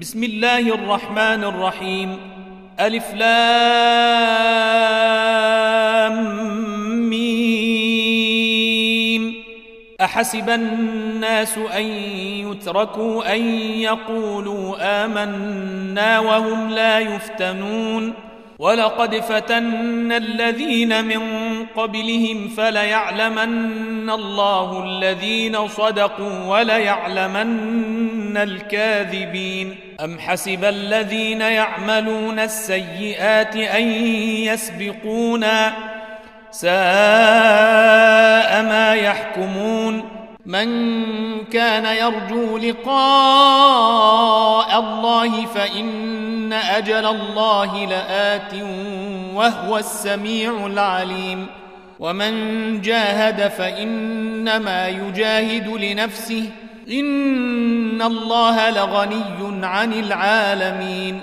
بسم الله الرحمن الرحيم ألف لام ميم أحسب الناس أن يتركوا أن يقولوا آمنا وهم لا يفتنون ولقد فتنا الذين من قبلهم فليعلمن الله الذين صدقوا وليعلمن الكاذبين. أم حسب الذين يعملون السيئات أن يسبقونا ساء ما يحكمون. من كان يرجو لقاء الله فإن أجل الله لآت وهو السميع العليم. ومن جاهد فإنما يجاهد لنفسه إن الله لغني عن العالمين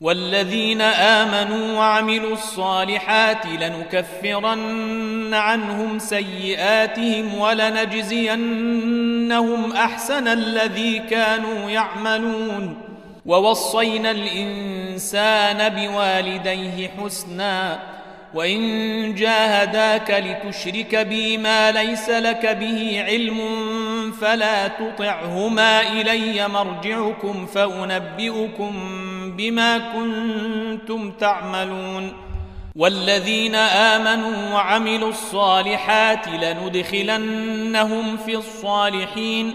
والذين آمنوا وعملوا الصالحات لنكفرن عنهم سيئاتهم ولنجزينهم أحسن الذي كانوا يعملون ووصينا الإنسان بوالديه حسنا وإن جاهداك لتشرك بي ما ليس لك به علم فلا تطعهما إلي مرجعكم فأنبئكم بما كنتم تعملون والذين آمنوا وعملوا الصالحات لندخلنهم في الصالحين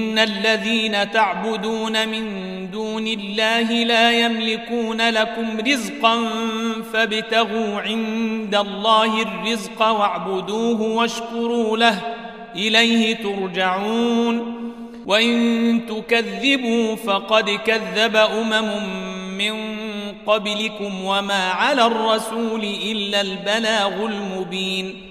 الذين تعبدون من دون الله لا يملكون لكم رزقا فابتغوا عند الله الرزق واعبدوه واشكروا له إليه ترجعون وإن تكذبوا فقد كذب أمم من قبلكم وما على الرسول إلا البلاغ المبين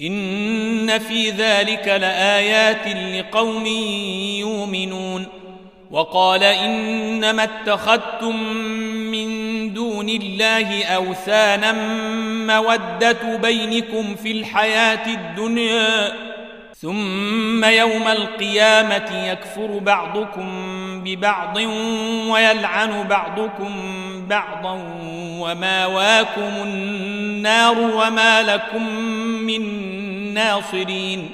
إن في ذلك لآيات لقوم يؤمنون وقال إنما اتخذتم من دون الله أوثانا مودة بينكم في الحياة الدنيا ثم يوم القيامة يكفر بعضكم ببعض ويلعن بعضكم بعضا وماواكم النار وما لكم من ناصرين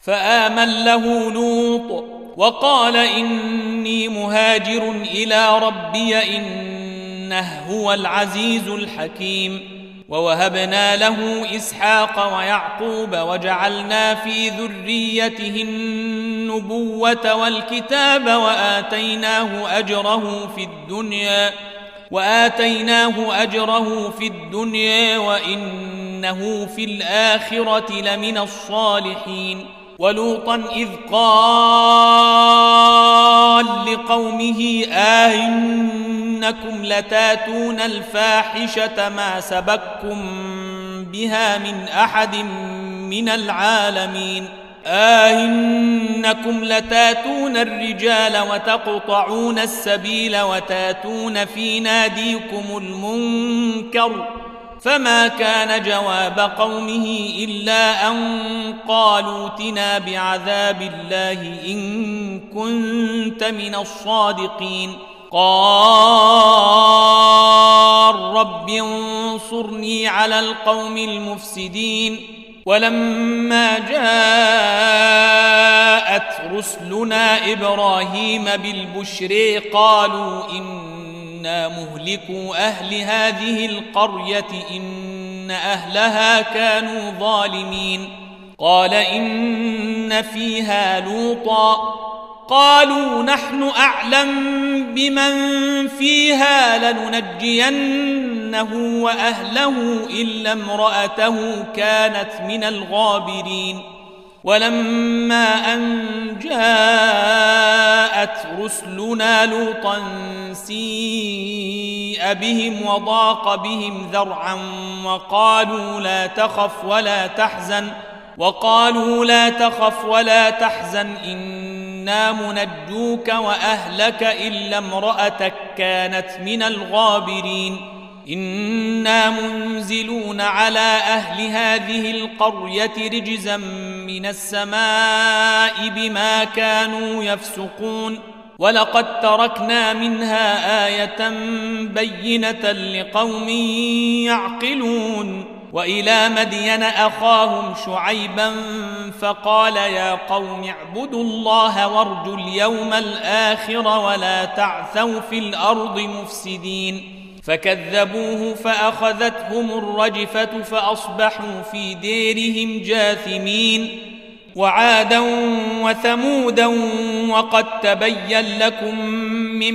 فآمن له لوط وقال إني مهاجر إلى ربي إنه هو العزيز الحكيم. ووهبنا له إسحاق ويعقوب وجعلنا في ذريته النبوة والكتاب وآتيناه أجره في الدنيا. وآتيناه أجره في الدنيا وإنه في الآخرة لمن الصالحين. ولوطا إذ قال لقومه آه إنكم لتاتون الفاحشة ما سبقكم بها من أحد من العالمين. آه إنكم لتاتون الرجال وتقطعون السبيل وتاتون في ناديكم المنكر فما كان جواب قومه إلا أن قالوا تنا بعذاب الله إن كنت من الصادقين. قال رب انصرني على القوم المفسدين. ولما جاءت رسلنا إبراهيم بالبشر قالوا إنا مهلكوا أهل هذه القرية إن أهلها كانوا ظالمين. قال إن فيها لوطا. قالوا نحن أعلم بمن فيها لننجينه وأهله إلا امرأته كانت من الغابرين. ولما أن جاءت رسلنا لوطا سيء بهم وضاق بهم ذرعا وقالوا لا تخف ولا تحزن وقالوا لا تخف ولا تحزن إن إنا منجوك وأهلك إلا امرأتك كانت من الغابرين إنا منزلون على أهل هذه القرية رجزا من السماء بما كانوا يفسقون ولقد تركنا منها آية بينة لقوم يعقلون وإلى مدين أخاهم شعيبا فقال يا قوم اعبدوا الله وارجوا اليوم الآخر ولا تعثوا في الأرض مفسدين. فكذبوه فأخذتهم الرجفة فأصبحوا في ديرهم جاثمين. وعادا وثمودا وقد تبين لكم من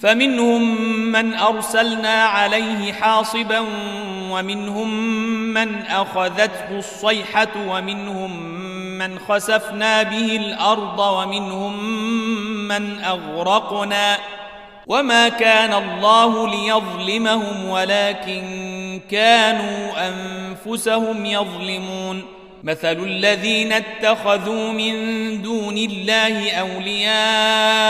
فمنهم من أرسلنا عليه حاصبا ومنهم من أخذته الصيحة ومنهم من خسفنا به الأرض ومنهم من أغرقنا وما كان الله ليظلمهم ولكن كانوا أنفسهم يظلمون مثل الذين اتخذوا من دون الله أولياء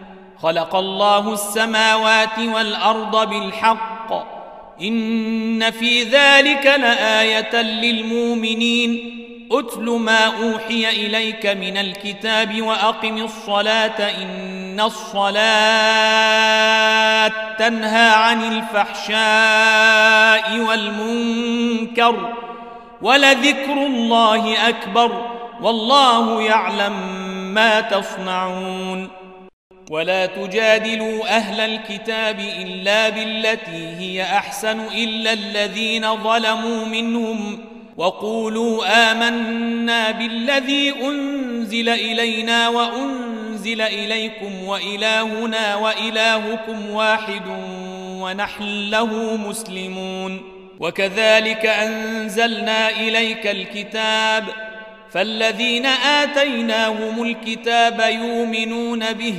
خلق الله السماوات والأرض بالحق. إن في ذلك لآية للمؤمنين. اتل ما أوحي إليك من الكتاب وأقم الصلاة. إن الصلاة تنهى عن الفحشاء والمنكر ولذكر الله أكبر. والله يعلم ما تصنعون. ولا تجادلوا أهل الكتاب إلا بالتي هي أحسن إلا الذين ظلموا منهم وقولوا آمنا بالذي أنزل إلينا وأنزل إليكم وإلهنا وإلهكم واحد ونحن له مسلمون وكذلك أنزلنا إليك الكتاب فالذين آتيناهم الكتاب يؤمنون به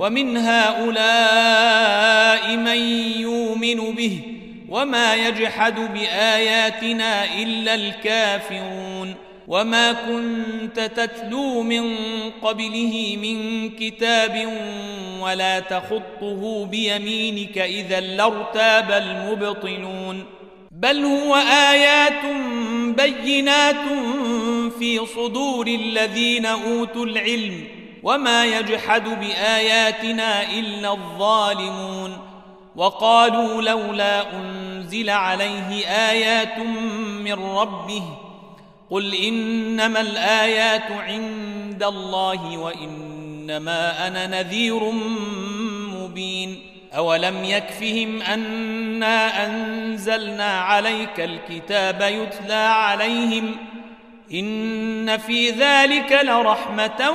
ومن هؤلاء من يؤمن به وما يجحد بآياتنا إلا الكافرون وما كنت تتلو من قبله من كتاب ولا تخطه بيمينك إذا لارتاب المبطلون بل هو آيات بينات في صدور الذين أوتوا العلم وما يجحد بآياتنا إلا الظالمون وقالوا لولا أنزل عليه آيات من ربه قل إنما الآيات عند الله وإنما أنا نذير مبين أولم يكفهم أنا أنزلنا عليك الكتاب يتلى عليهم إن في ذلك لرحمة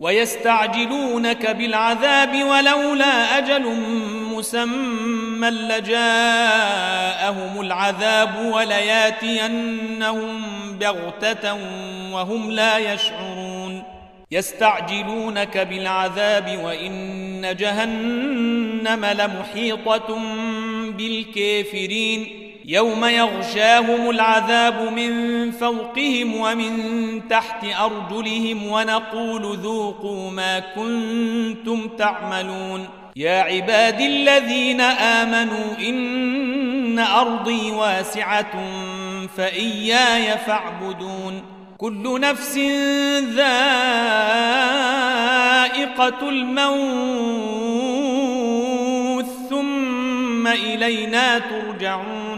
ويستعجلونك بالعذاب ولولا أجل مسمى لجاءهم العذاب ولياتينهم بغتة وهم لا يشعرون. يستعجلونك بالعذاب وإن جهنم لمحيطة بالكافرين. يوم يغشاهم العذاب من فوقهم ومن تحت أرجلهم ونقول ذوقوا ما كنتم تعملون يا عبادي الذين آمنوا إن أرضي واسعة فإياي فاعبدون كل نفس ذائقة الموت ثم إلينا ترجعون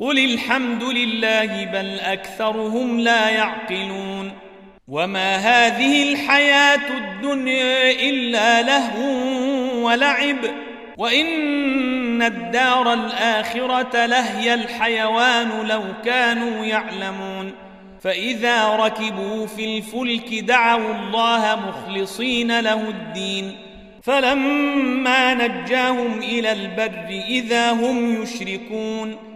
قل الحمد لله بل أكثرهم لا يعقلون وما هذه الحياة الدنيا إلا لهو ولعب وإن الدار الآخرة لهي الحيوان لو كانوا يعلمون فإذا ركبوا في الفلك دعوا الله مخلصين له الدين فلما نجاهم إلى البر إذا هم يشركون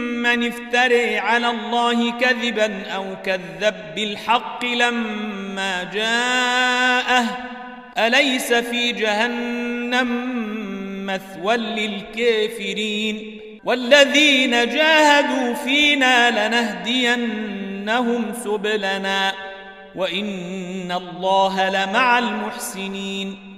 افتري على الله كذبا أو كذب بالحق لما جاءه. أليس في جهنم مثوى للكافرين؟ والذين جاهدوا فينا لنهدينهم سبلنا. وإن الله لمع المحسنين.